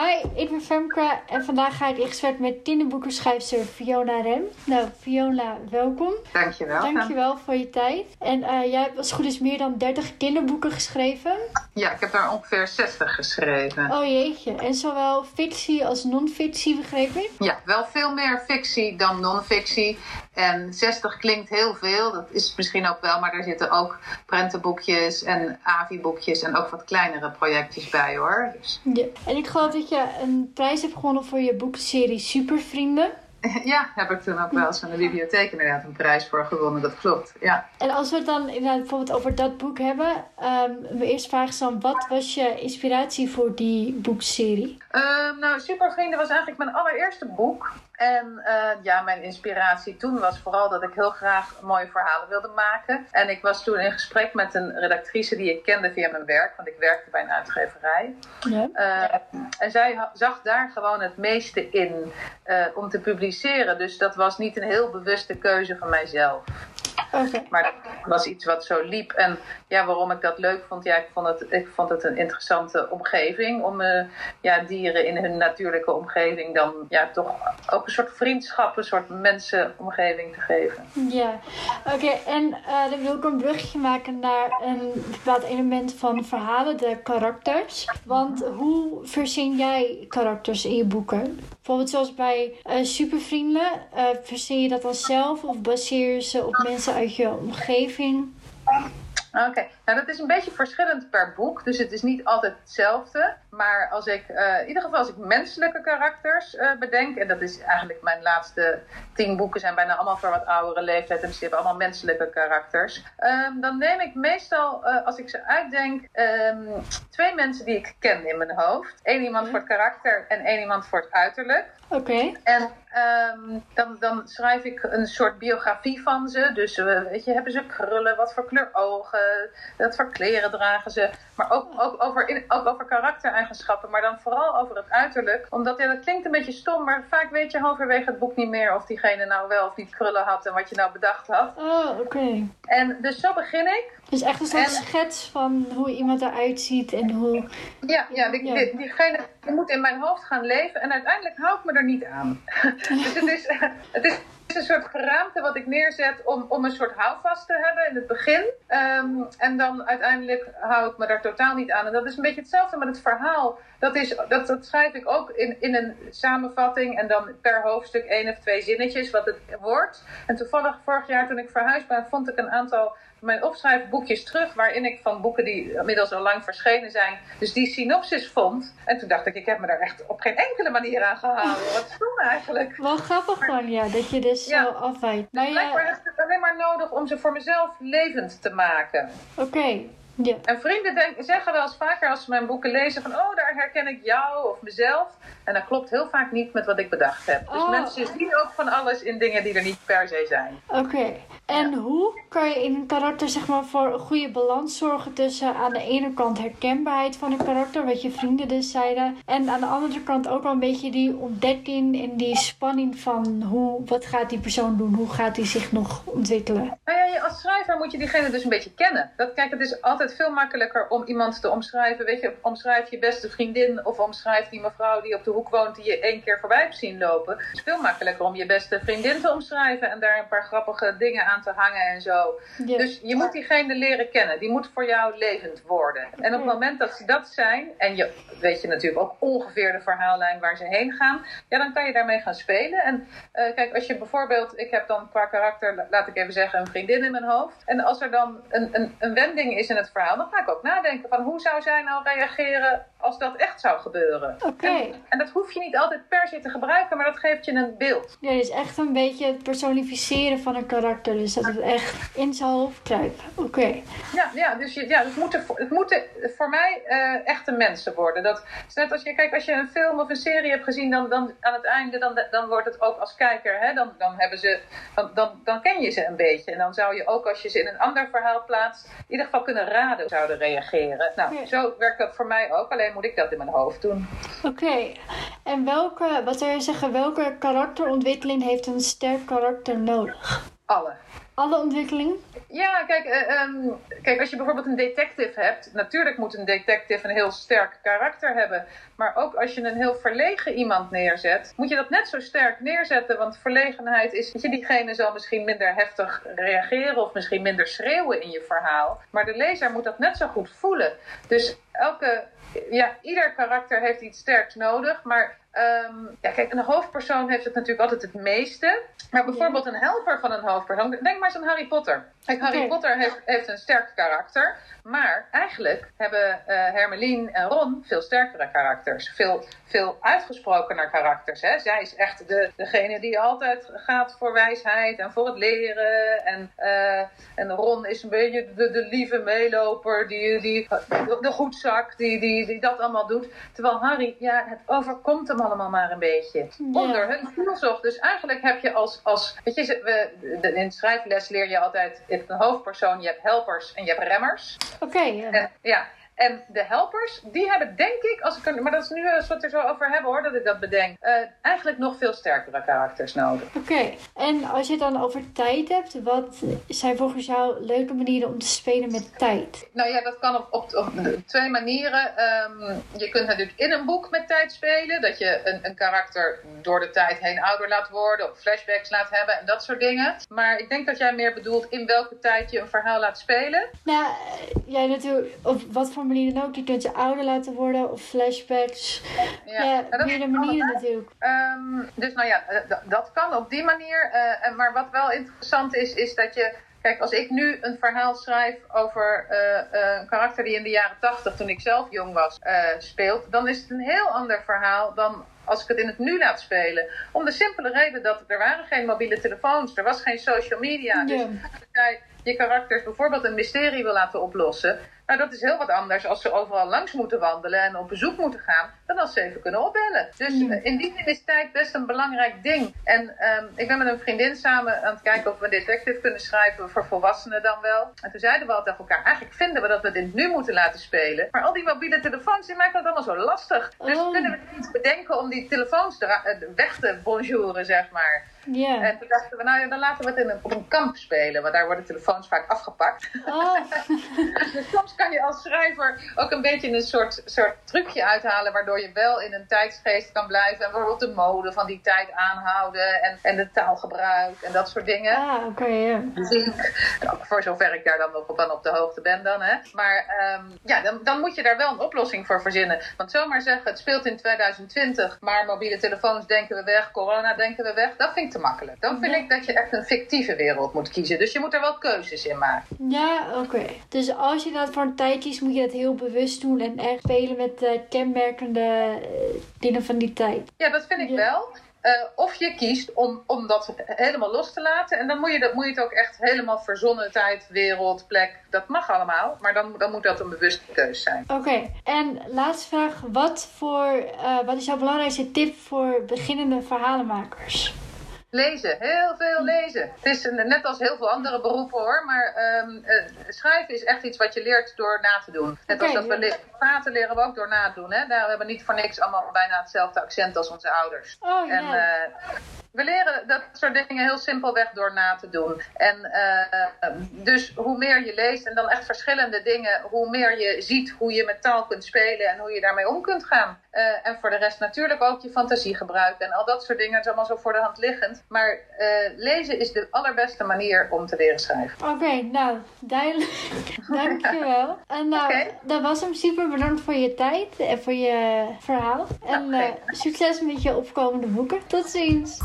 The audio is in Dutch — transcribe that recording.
Hi, ik ben Femke en vandaag ga ik in gesprek met kinderboekenschrijfster Fiona Rem. Nou, Fiona, welkom. Dankjewel. Dankjewel voor je tijd. En uh, jij hebt als het goed is meer dan 30 kinderboeken geschreven. Ja, ik heb daar ongeveer 60 geschreven. Oh jeetje, en zowel fictie als non-fictie begreep ik? Ja, wel veel meer fictie dan non-fictie. En 60 klinkt heel veel, dat is misschien ook wel, maar er zitten ook prentenboekjes en AVI-boekjes en ook wat kleinere projectjes bij hoor. Dus. Ja. En ik geloof dat je een prijs hebt gewonnen voor je boekserie Supervrienden. Ja, heb ik toen ook wel eens van de bibliotheek inderdaad een prijs voor gewonnen, dat klopt. Ja. En als we het dan inderdaad bijvoorbeeld over dat boek hebben, um, mijn eerste vraag is dan, wat was je inspiratie voor die boekserie? Uh, nou, Supervrienden was eigenlijk mijn allereerste boek. En uh, ja, mijn inspiratie toen was vooral dat ik heel graag mooie verhalen wilde maken. En ik was toen in gesprek met een redactrice die ik kende via mijn werk, want ik werkte bij een uitgeverij. Ja. Uh, en zij zag daar gewoon het meeste in uh, om te publiceren. Dus dat was niet een heel bewuste keuze van mijzelf. Okay. Maar dat was iets wat zo liep. En ja, waarom ik dat leuk vond, ja, ik vond het, ik vond het een interessante omgeving om uh, ja, dieren in hun natuurlijke omgeving dan ja, toch ook een soort vriendschap, een soort mensenomgeving te geven. Ja, oké. En uh, dan wil ik een brugje maken naar een bepaald element van verhalen, de karakters. Want hoe verzin jij karakters in je boeken? Bijvoorbeeld zoals bij uh, Supervrienden. Verzin je dat dan zelf of baseer je ze op mensen uit omgeving? Oké, nou dat is een beetje verschillend per boek, dus het is niet altijd hetzelfde. Maar als ik, uh, in ieder geval als ik menselijke karakters uh, bedenk, en dat is eigenlijk mijn laatste tien boeken zijn bijna allemaal voor wat oudere leeftijd, en ze hebben allemaal menselijke karakters. Um, dan neem ik meestal, uh, als ik ze uitdenk, um, twee mensen die ik ken in mijn hoofd. Eén iemand voor het karakter en één iemand voor het uiterlijk. Oké. Okay. En um, dan, dan schrijf ik een soort biografie van ze. Dus weet je, hebben ze krullen, wat voor kleur ogen, wat voor kleren dragen ze. Maar ook, ook, over, in, ook over karaktereigenschappen, maar dan vooral over het uiterlijk. Omdat ja, dat klinkt een beetje stom, maar vaak weet je halverwege het boek niet meer of diegene nou wel of niet krullen had en wat je nou bedacht had. Oh, oké. Okay. En dus zo begin ik. Dus echt een soort en, schets van hoe iemand eruit ziet en hoe... Ja, ja, die, ja. Die, diegene die moet in mijn hoofd gaan leven en uiteindelijk hou ik me er niet aan. dus het is, het is een soort geraamte wat ik neerzet om, om een soort houvast te hebben in het begin. Um, en dan uiteindelijk hou ik me daar totaal niet aan. En dat is een beetje hetzelfde met het verhaal. Dat, is, dat, dat schrijf ik ook in, in een samenvatting en dan per hoofdstuk één of twee zinnetjes wat het wordt. En toevallig vorig jaar toen ik verhuisd ben, vond ik een aantal mijn opschrijfboekjes terug, waarin ik van boeken die inmiddels al lang verschenen zijn, dus die synopsis vond. En toen dacht ik, ik heb me daar echt op geen enkele manier aan gehouden. Wat stom eigenlijk. Wel grappig dan, ja, dat je dus ja, zo afwijkt. Maar blijkbaar ja. is het alleen maar nodig om ze voor mezelf levend te maken. Oké. Okay. Ja. En vrienden zeggen wel eens vaker als ze mijn boeken lezen van, oh, daar herken ik jou of mezelf. En dat klopt heel vaak niet met wat ik bedacht heb. Dus oh. mensen zien ook van alles in dingen die er niet per se zijn. Oké. Okay. En ja. hoe kan je in een karakter zeg maar voor een goede balans zorgen tussen aan de ene kant herkenbaarheid van een karakter, wat je vrienden dus zeiden, en aan de andere kant ook wel een beetje die ontdekking en die spanning van hoe, wat gaat die persoon doen, hoe gaat hij zich nog ontwikkelen? Nou ja, als schrijver moet je diegene dus een beetje kennen. Dat, kijk, het is altijd veel makkelijker om iemand te omschrijven. Weet je, omschrijf je beste vriendin of omschrijf die mevrouw die op de hoek woont die je één keer voorbij hebt zien lopen. Het is veel makkelijker om je beste vriendin te omschrijven en daar een paar grappige dingen aan te hangen en zo. Dus je moet diegene leren kennen. Die moet voor jou levend worden. En op het moment dat ze dat zijn, en je weet je natuurlijk ook ongeveer de verhaallijn waar ze heen gaan, ja, dan kan je daarmee gaan spelen. En uh, kijk, als je bijvoorbeeld, ik heb dan qua karakter, laat ik even zeggen, een vriendin in mijn hoofd. En als er dan een, een, een wending is in het verhaal, dan ga ik ook nadenken van hoe zou zij nou reageren als dat echt zou gebeuren. Oké. Okay. En, en, dat hoef je niet altijd per se te gebruiken, maar dat geeft je een beeld. Ja, dus echt een beetje het personificeren van een karakter. Dus dat het echt in zijn hoofd kruipt. Oké. Okay. Ja, ja, dus je, ja, het, moeten, het moeten voor mij uh, echte mensen worden. Dat, net als je, kijk, als je een film of een serie hebt gezien, dan, dan aan het einde, dan, dan wordt het ook als kijker, hè, dan, dan, hebben ze, dan, dan, dan ken je ze een beetje. En dan zou je ook, als je ze in een ander verhaal plaatst, in ieder geval kunnen raden hoe zouden reageren. Nou, Ja. zo werkt dat voor mij ook. Alleen moet ik dat in mijn hoofd doen. Oké. En welke, wat zou je zeggen, welke karakterontwikkeling heeft een sterk karakter nodig? Alle. Alle ontwikkeling? Ja, kijk, uh, um, kijk, als je bijvoorbeeld een detective hebt, natuurlijk moet een detective een heel sterk karakter hebben. Maar ook als je een heel verlegen iemand neerzet, moet je dat net zo sterk neerzetten. Want verlegenheid is, dat je, diegene zal misschien minder heftig reageren of misschien minder schreeuwen in je verhaal. Maar de lezer moet dat net zo goed voelen. Dus elke, ja, ieder karakter heeft iets sterks nodig. Maar Um, ja, kijk, een hoofdpersoon heeft het natuurlijk altijd het meeste. Maar bijvoorbeeld een helper van een hoofdpersoon. Denk maar eens aan Harry Potter. Kijk, Harry Potter heeft, heeft een sterk karakter. Maar eigenlijk hebben uh, Hermeline en Ron veel sterkere karakters. Veel, veel uitgesprokener karakters. Hè? Zij is echt de, degene die altijd gaat voor wijsheid en voor het leren. En, uh, en Ron is een beetje de, de lieve meeloper, die, die, de, de goedzak, die, die, die dat allemaal doet. Terwijl Harry, ja, het overkomt hem allemaal maar een beetje. Onder hun filosof. Dus eigenlijk heb je als, als weet je, we, in schrijfles leer je altijd, je hebt een hoofdpersoon, je hebt helpers en je hebt remmers. Oké, ja. ja. En de helpers, die hebben denk ik, als ik er, maar dat is nu eens wat we er zo over hebben hoor, dat ik dat bedenk, uh, eigenlijk nog veel sterkere karakters nodig. Oké, en als je het dan over tijd hebt, wat zijn volgens jou leuke manieren om te spelen met tijd? Nou ja, dat kan op, op, op twee manieren. Um, je kunt natuurlijk in een boek met tijd spelen, dat je een, een karakter door de tijd heen ouder laat worden, of flashbacks laat hebben en dat soort dingen. Maar ik denk dat jij meer bedoelt in welke tijd je een verhaal laat spelen. Nou, jij natuurlijk, op wat voor manier dan ook. Je kunt ze ouder laten worden of flashbacks. Ja, ja meerdere manieren natuurlijk. Um, dus nou ja, dat kan op die manier. Uh, maar wat wel interessant is, is dat je Kijk, als ik nu een verhaal schrijf over uh, een karakter die in de jaren tachtig, toen ik zelf jong was, speelt, dan is het een heel ander verhaal dan als ik het in het nu laat spelen. Om de simpele reden dat er waren geen mobiele telefoons, er was geen social media. Dus als jij je karakters bijvoorbeeld een mysterie wil laten oplossen, nou, dat is heel wat anders als ze overal langs moeten wandelen en op bezoek moeten gaan, dan als ze even kunnen opbellen. Dus uh, in die zin is tijd best een belangrijk ding. En um, ik ben met een vriendin samen aan het kijken of we een detective kunnen schrijven voor volwassenen dan wel. En toen zeiden we al tegen elkaar, eigenlijk vinden we dat we dit nu moeten laten spelen. Maar al die mobiele telefoons, die maken het allemaal zo lastig. Dus oh. kunnen we niet bedenken om die telefoons eh, weg te bonjouren, zeg maar. Yeah. En toen dachten we, nou ja, dan laten we het in een, op een kamp spelen, want daar worden telefoons vaak afgepakt. Oh. dus soms kan je als schrijver ook een beetje een soort, soort trucje uithalen, waardoor je wel in een tijdsgeest kan blijven. En bijvoorbeeld de mode van die tijd aanhouden en, en de taalgebruik en dat soort dingen. Ah, oké, ja. Nou, voor zover ik daar dan nog op, dan op de hoogte ben dan, hè. Maar um, ja, dan, dan moet je daar wel een oplossing voor verzinnen. Want zomaar zeggen, het speelt in 2020, maar mobiele telefoons denken we weg, corona denken we weg, dat vind ik te makkelijk. Dan vind ik dat je echt een fictieve wereld moet kiezen. Dus je moet er wel keuzes in maken. Ja, oké. Dus als je dat voor een tijd kiest, moet je dat heel bewust doen en echt spelen met de kenmerkende eh, dingen van die tijd. Ja, dat vind ik wel. Uh, of je kiest om, om dat helemaal los te laten. En dan moet je, dat, moet je het ook echt helemaal verzonnen tijd, wereld, plek. Dat mag allemaal. Maar dan, dan moet dat een bewuste keuze zijn. Oké. En laatste vraag. Wat, voor, uh, wat is jouw belangrijkste tip voor beginnende verhalenmakers? Lezen, heel veel lezen. Het is net als heel veel andere beroepen hoor, maar um, schrijven is echt iets wat je leert door na te doen. Net als dat we le praten leren we ook door na te doen. Hè? Daar hebben we niet voor niks allemaal bijna hetzelfde accent als onze ouders. Oh, en, uh, we leren dat soort dingen heel simpelweg door na te doen. En uh, dus hoe meer je leest en dan echt verschillende dingen, hoe meer je ziet hoe je met taal kunt spelen en hoe je daarmee om kunt gaan. Uh, en voor de rest natuurlijk ook je fantasie gebruiken en al dat soort dingen is allemaal zo voor de hand liggend. Maar uh, lezen is de allerbeste manier om te leren schrijven. Oké, okay, nou, duidelijk. Dankjewel. En nou, okay. dat was hem. Super bedankt voor je tijd en voor je verhaal. En okay. succes met je opkomende boeken. Tot ziens.